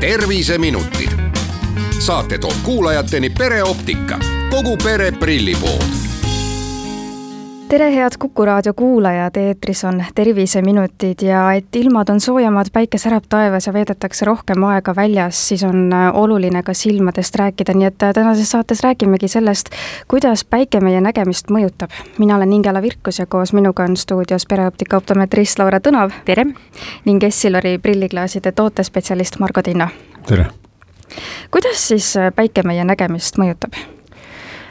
terviseminutid. saate toob kuulajateni pereoptika, kogu pere prillipood tere, head Kuku raadio kuulajad, eetris on Terviseminutid ja et ilmad on soojemad, päike särab taevas ja veedetakse rohkem aega väljas, siis on äh, oluline ka silmadest rääkida, nii et äh, tänases saates räägimegi sellest, kuidas päike meie nägemist mõjutab. mina olen Ingela Virkus ja koos minuga on stuudios pereoptika optometrist Laura Tõnav. tere! ning Essilori prilliklaaside tootespetsialist Margo Tinno. tere! kuidas siis äh, päike meie nägemist mõjutab?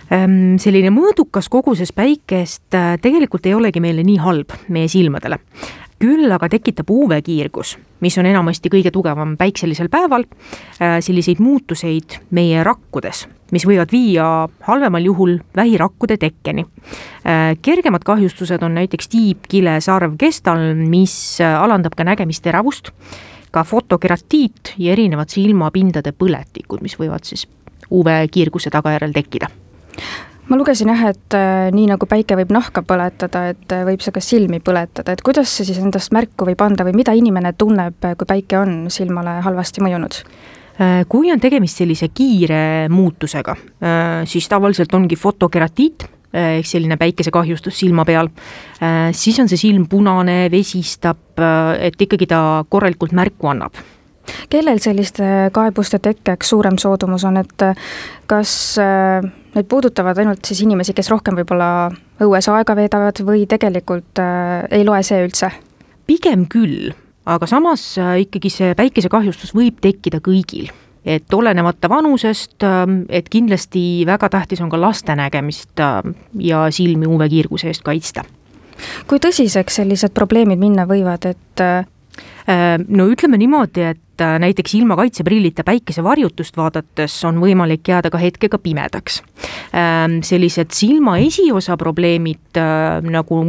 Ehm, selline mõõdukas koguses päikest äh, tegelikult ei olegi meile nii halb meie silmadele. küll aga tekitab UV-kiirgus, mis on enamasti kõige tugevam päikselisel päeval, äh, selliseid muutuseid meie rakkudes, mis võivad viia halvemal juhul vähirakkude tekkeni. Äh, kergemad kahjustused on näiteks tiib, kile, sarv, kestal, mis alandab ka nägemisteravust, ka fotokeratiit ja erinevad silmapindade põletikud, mis võivad siis UV-kiirguse tagajärjel tekkida ma lugesin jah, et äh, nii nagu päike võib nahka põletada, et äh, võib see ka silmi põletada, et kuidas see siis endast märku võib anda või mida inimene tunneb, äh, kui päike on silmale halvasti mõjunud? Kui on tegemist sellise kiire muutusega, siis tavaliselt ongi fotokeratiit, ehk selline päikesekahjustus silma peal, siis on see silm punane, vesistab, et ikkagi ta korralikult märku annab kellel selliste kaebuste tekkeks suurem soodumus on, et kas need puudutavad ainult siis inimesi, kes rohkem võib-olla õues aega veedavad või tegelikult äh, ei loe see üldse? pigem küll, aga samas äh, ikkagi see päikesekahjustus võib tekkida kõigil et olenemata vanusest, ähm, et kindlasti väga tähtis on ka laste nägemist äh, ja silmi UV-kiirguse eest kaitsta. kui tõsiseks sellised probleemid minna võivad, et äh, Äh, no ütleme niimoodi, et äh, näiteks ilma kaitseprillita päikesevarjutust vaadates on võimalik jääda ka hetkega pimedaks. Ähm, sellised silma esiosa probleemid, äh, nagu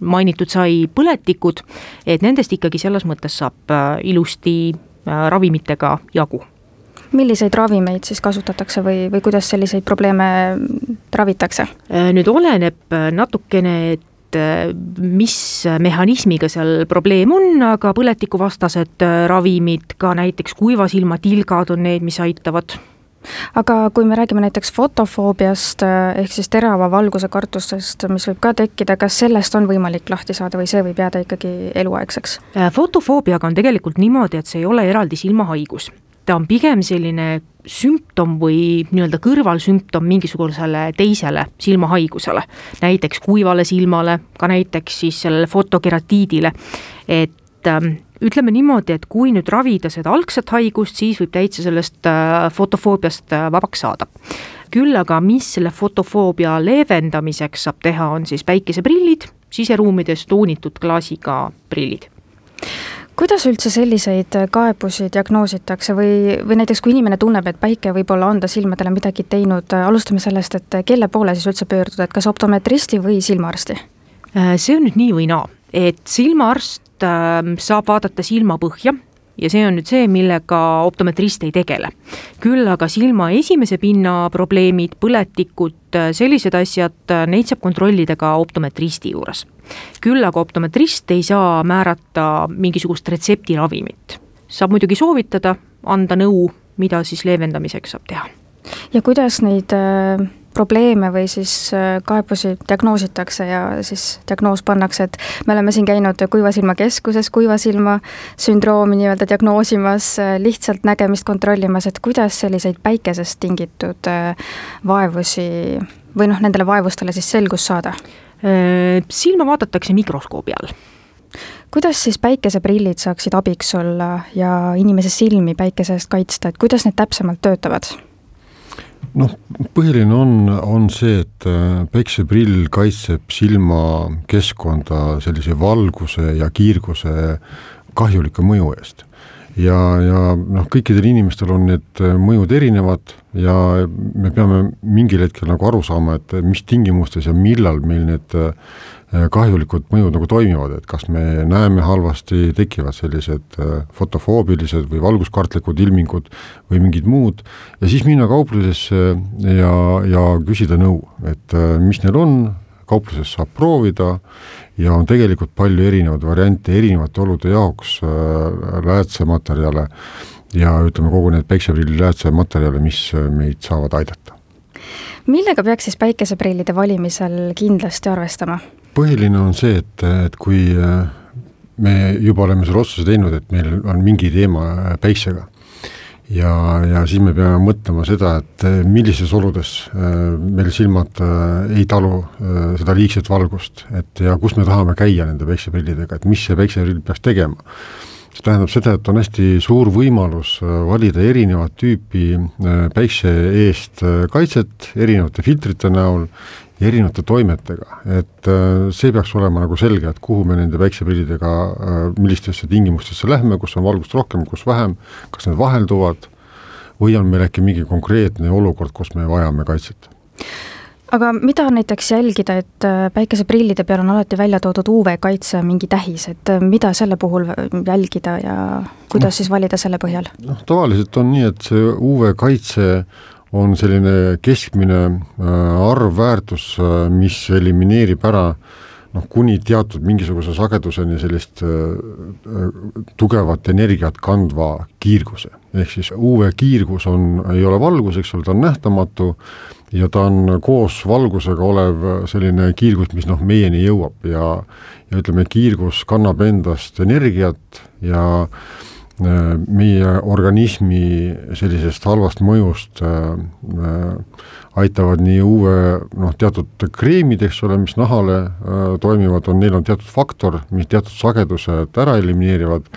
mainitud sai, põletikud, et nendest ikkagi selles mõttes saab ilusti ravimitega jagu milliseid ravimeid siis kasutatakse või, või kuidas selliseid probleeme ravitakse? nüüd oleneb natukene, et et äh, mis mehhanismiga seal probleem on, aga põletikuvastased äh, ravimid, ka näiteks kuivasilmatilgad on need, mis aitavad aga kui me räägime näiteks fotofoobiast äh, ehk siis terava valguse kartustest, mis võib ka tekkida, kas sellest on võimalik lahti saada või see võib jääda ikkagi eluaegseks? fotofoobiaga on tegelikult niimoodi, et see ei ole eraldi silmahaigus ta on pigem selline sümptom või nii-öelda kõrvalsümptom mingisugusele teisele silmahaigusele, näiteks kuivale silmale, ka näiteks siis sellele fotokeratiidile, et ähm, ütleme niimoodi, et kui nüüd ravida seda algset haigust, siis võib täitsa sellest äh, fotofoobiast äh, vabaks saada. küll aga, mis selle fotofoobia leevendamiseks saab teha, on siis päikeseprillid, siseruumides toonitud klaasiga prillid kuidas üldse selliseid äh, kaebusi diagnoositakse või, või näiteks kui inimene tunneb, et päike võib-olla on ta silmadele midagi teinud, äh, alustame sellest, et äh, kelle poole siis üldse pöörduda, et kas optometristi või silmaarsti? see on nüüd nii või naa, et silmaarst ähm, saab vaadata silmapõhja ja see on nüüd see, millega optometrist ei tegele. küll aga silma esimese pinna probleemid, põletikud, sellised asjad, neid saab kontrollida ka optometristi juures. küll aga optometrist ei saa määrata mingisugust retseptiravimit. saab muidugi soovitada, anda nõu, mida siis leevendamiseks saab teha. ja kuidas neid äh probleeme või siis äh, kaebusi diagnoositakse ja siis diagnoos pannakse, et me oleme siin käinud Kuiva Silma Keskuses kuiva silma sündroomi nii-öelda diagnoosimas, äh, lihtsalt nägemist kontrollimas, et kuidas selliseid päikesest tingitud äh, vaevusi või noh, nendele vaevustele siis selgust saada? silma vaadatakse mikroskoobi all kuidas siis päikeseprillid saaksid abiks olla ja inimese silmi päikese eest kaitsta, et kuidas need täpsemalt töötavad? Noh, põhiline on, on see, et äh, päikseprill kaitseb silmakeskkonda sellise valguse ja kiirguse kahjulike mõju eest. Ja, ja noh, kõikidel inimestel on need äh, mõjud erinevad ja me peame mingil hetkel nagu aru saama, et mis tingimustes ja millal meil need äh, Äh, kahjulikud mõjud nagu toimivad, et kas me näeme halvasti, tekivad sellised äh, fotofoobilised või valguskartlikud ilmingud või mingid muud, ja siis minna kauplusesse ja, ja küsida nõu, et äh, mis neil on, kaupluses saab proovida ja on tegelikult palju erinevaid variante erinevate olude jaoks, läätsematerjale ja ütleme, kogu need päikseprilliläätse materjale, mis meid saavad aidata. millega peaks siis päikeseprillide valimisel kindlasti arvestama? põhiline on see, et, et kui me juba oleme selle otsuse teinud, et meil on mingi teema päiksega ja, ja siis me peame mõtlema seda, et eh, millises oludes eh, meil silmad eh, ei talu seda liigset valgust, et ja kus me tahame käia nende päikseprillidega, et mis see päikseprill peaks tegema. see tähendab seda, et on hästi suur võimalus valida erinevat tüüpi päikse eest kaitset erinevate filtrite näol erinevate toimetega, et see peaks olema nagu selge, et kuhu me nende päikseprillidega, millistesse tingimustesse lähme, kus on valgust rohkem, kus vähem, kas need vahelduvad või on meil äkki mingi konkreetne olukord, kus me vajame kaitset. Aga mida näiteks jälgida, et päikeseprillide peal on alati välja toodud UV-kaitse mingi tähis, et mida selle puhul jälgida ja kuidas no, siis valida selle põhjal? noh, tavaliselt on nii, et see UV-kaitse on selline keskmine äh, arvväärtus, äh, mis elimineerib ära noh, kuni teatud mingisuguse sageduseni sellist äh, tugevat energiat kandva kiirguse. ehk siis UV kiirgus on, ei ole valgus, eks ole, ta on nähtamatu ja ta on koos valgusega olev selline kiirgus, mis noh, meieni jõuab ja ja ütleme, kiirgus kannab endast energiat ja äh, meie organismi sellisest halvast mõjust äh, äh, aitavad nii uue noh, teatud kreemid, eks ole, mis nahale toimivad, on, neil on teatud faktor, mis teatud sagedused ära elimineerivad,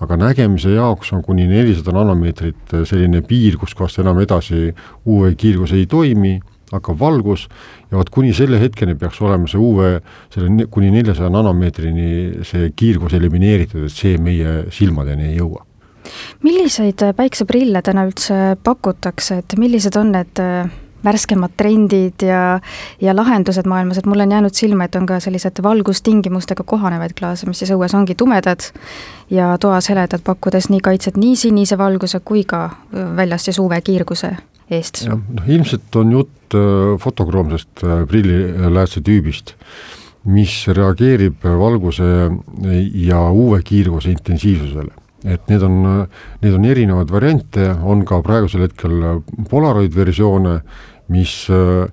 aga nägemise jaoks on kuni nelisada nanomeetrit selline piir, kuskohast enam edasi UV kiirgus ei toimi, hakkab valgus. Ja vot kuni selle hetkeni peaks olema see UV, selle kuni neljasaja nanomeetrini see kiirgus elimineeritud, et see meie silmadeni ei jõua milliseid äh, päikseprille täna üldse pakutakse, et millised on need äh, värskemad trendid ja, ja lahendused maailmas, et mulle on jäänud silma, et on ka sellised valgustingimustega kohanevaid klaase, mis siis õues ongi tumedad ja toas heledad, pakkudes nii kaitset nii sinise valguse kui ka väljas siis UV-kiirguse eest. noh ilmselt on jutt fotokroomsest prilliläätse tüübist, mis reageerib valguse ja UV-kiirguse intensiivsusele et need on, need on erinevaid variante, on ka praegusel hetkel Polaroid versioone, mis äh,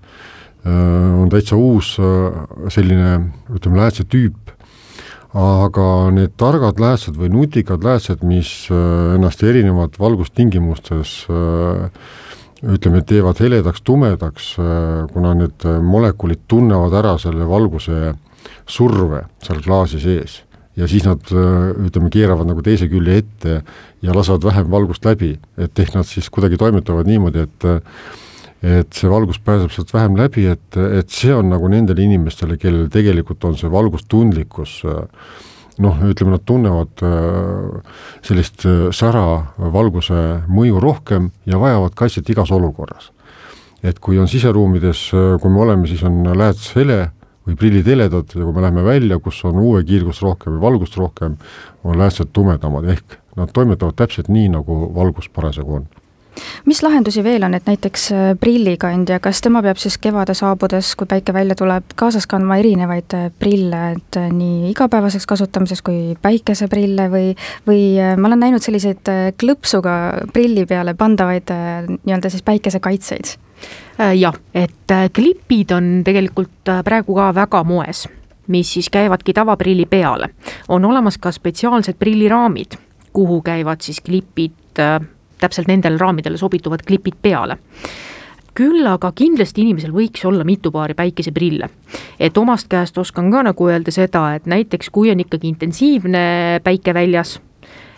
on täitsa uus äh, selline ütleme, läätse tüüp, aga need targad läätsed või nutikad läätsed, mis äh, ennast erinevad valgustingimustes ütleme, teevad heledaks, tumedaks, kuna need molekulid tunnevad ära selle valguse surve seal klaasi sees ja siis nad ütleme, keeravad nagu teise külje ette ja lasevad vähem valgust läbi, et ehk nad siis kuidagi toimetavad niimoodi, et et see valgus pääseb sealt vähem läbi, et, et see on nagu nendele inimestele, kellel tegelikult on see valgustundlikkus noh, ütleme, nad tunnevad sellist sära valguse mõju rohkem ja vajavad kaitset igas olukorras. et kui on siseruumides, kui me oleme, siis on lääts hele või prillid heledad ja kui me läheme välja, kus on UV-kiirgust rohkem või valgust rohkem, on läätsed tumedamad, ehk nad toimetavad täpselt nii, nagu valgus parasjagu on mis lahendusi veel on, et näiteks äh, prillikandja, kas tema peab siis kevade saabudes, kui päike välja tuleb, kaasas kandma erinevaid äh, prille, et äh, nii igapäevaseks kasutamiseks kui päikeseprille või, või ma olen näinud selliseid klõpsuga prilli peale pandavaid nii-öelda siis päikesekaitseid jah, et klipid on tegelikult praegu ka väga moes, mis siis käivadki tavaprilli peale. on olemas ka spetsiaalsed prilliraamid, kuhu käivad siis klipid, täpselt nendele raamidele sobituvad klipid peale küll aga kindlasti inimesel võiks olla mitu paari päikeseprille. et omast käest oskan ka nagu öelda seda, et näiteks kui on ikkagi intensiivne päike väljas,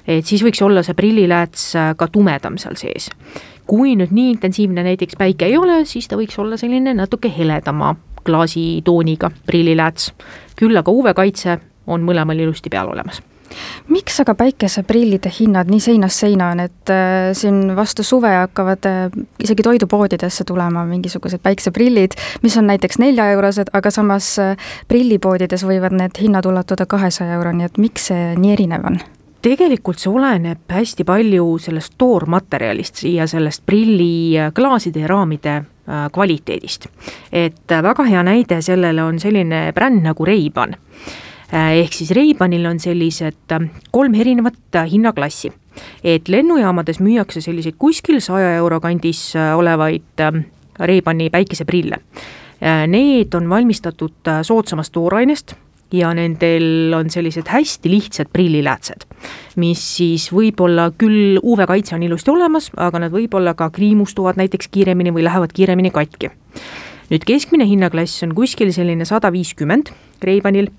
et siis võiks olla see prillilääts ka tumedam seal sees kui nüüd nii intensiivne näiteks päike ei ole, siis ta võiks olla selline natuke heledama klaasitooniga prillilääts. küll aga UV-kaitse on mõlemal ilusti peal olemas miks aga päikeseprillide hinnad nii seinast seina on, et äh, siin vastu suve hakkavad äh, isegi toidupoodidesse tulema mingisugused päikseprillid, mis on näiteks neljaeurosed, aga samas äh, prillipoodides võivad need hinnad ulatuda kahesaja euroni, et miks see nii erinev on? tegelikult see oleneb hästi palju sellest toormaterjalist ja sellest prilliklaaside ja raamide kvaliteedist. et väga hea näide sellele on selline bränd nagu Ray-Ban ehk siis Ray-Banil on sellised kolm erinevat hinnaklassi. et lennujaamades müüakse selliseid kuskil saja euro kandis olevaid Ray-Bani päikeseprille. Need on valmistatud soodsamast toorainest ja nendel on sellised hästi lihtsad prilliläätsed, mis siis võib-olla küll UV-kaitse on ilusti olemas, aga nad võib-olla ka kriimustuvad näiteks kiiremini või lähevad kiiremini katki. nüüd keskmine hinnaklass on kuskil selline sada viiskümmend Ray-Banil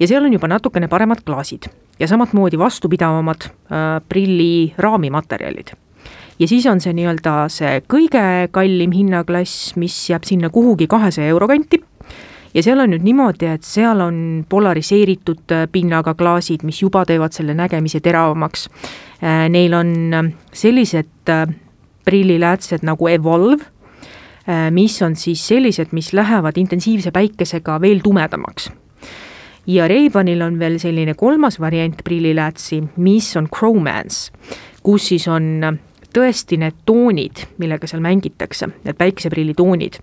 ja seal on juba natukene paremad klaasid ja samamoodi vastupidavamad äh, prilli raamimaterjalid. Ja siis on see nii-öelda see kõige kallim hinnaklass, mis jääb sinna kuhugi kahesaja euro kanti. Ja seal on nüüd niimoodi, et seal on polariseeritud äh, pinnaga klaasid, mis juba teevad selle nägemise teravamaks. Äh, neil on äh, sellised prilliläätsed nagu Evolve, mis on siis sellised, mis lähevad intensiivse päikesega veel tumedamaks ja Ray-Banil on veel selline kolmas variant prilliläätsi, mis on Chromance, kus siis on tõesti need toonid, millega seal mängitakse, need päikesepillitoonid,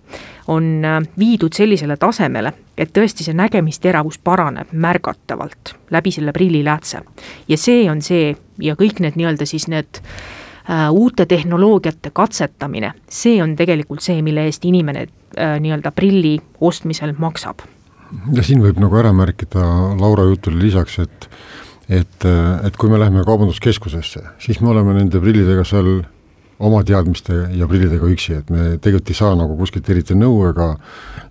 on äh, viidud sellisele tasemele, et tõesti see nägemisteravus paraneb märgatavalt läbi selle prilliläätse. ja see on see ja kõik need nii-öelda siis need äh, uute tehnoloogiate katsetamine, see on tegelikult see, mille eest inimene äh, nii-öelda prilli ostmisel maksab. Ja siin võib nagu ära märkida Laura jutule lisaks, et et, et kui me läheme kaubanduskeskusesse, siis me oleme nende prillidega seal oma teadmiste ja prillidega üksi, et me tegelikult ei saa nagu kuskilt eriti nõu ega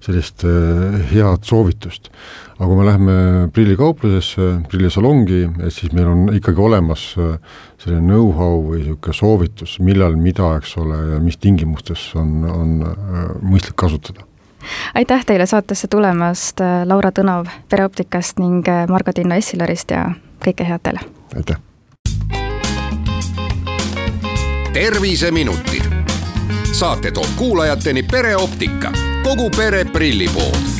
sellist äh, head soovitust. aga kui me läheme prillikauplusesse, prillisalongi, et siis meil on ikkagi olemas äh, selline know-how või niisugune soovitus, millal mida, eks ole, ja mis tingimustes on, on äh, mõistlik kasutada aitäh teile saatesse tulemast, Laura Tõnov Pereoptikast ning Margo Tinno Essilarist ja kõike head teile! aitäh! terviseminutid. saate toob kuulajateni pereoptika, kogu pere prillipood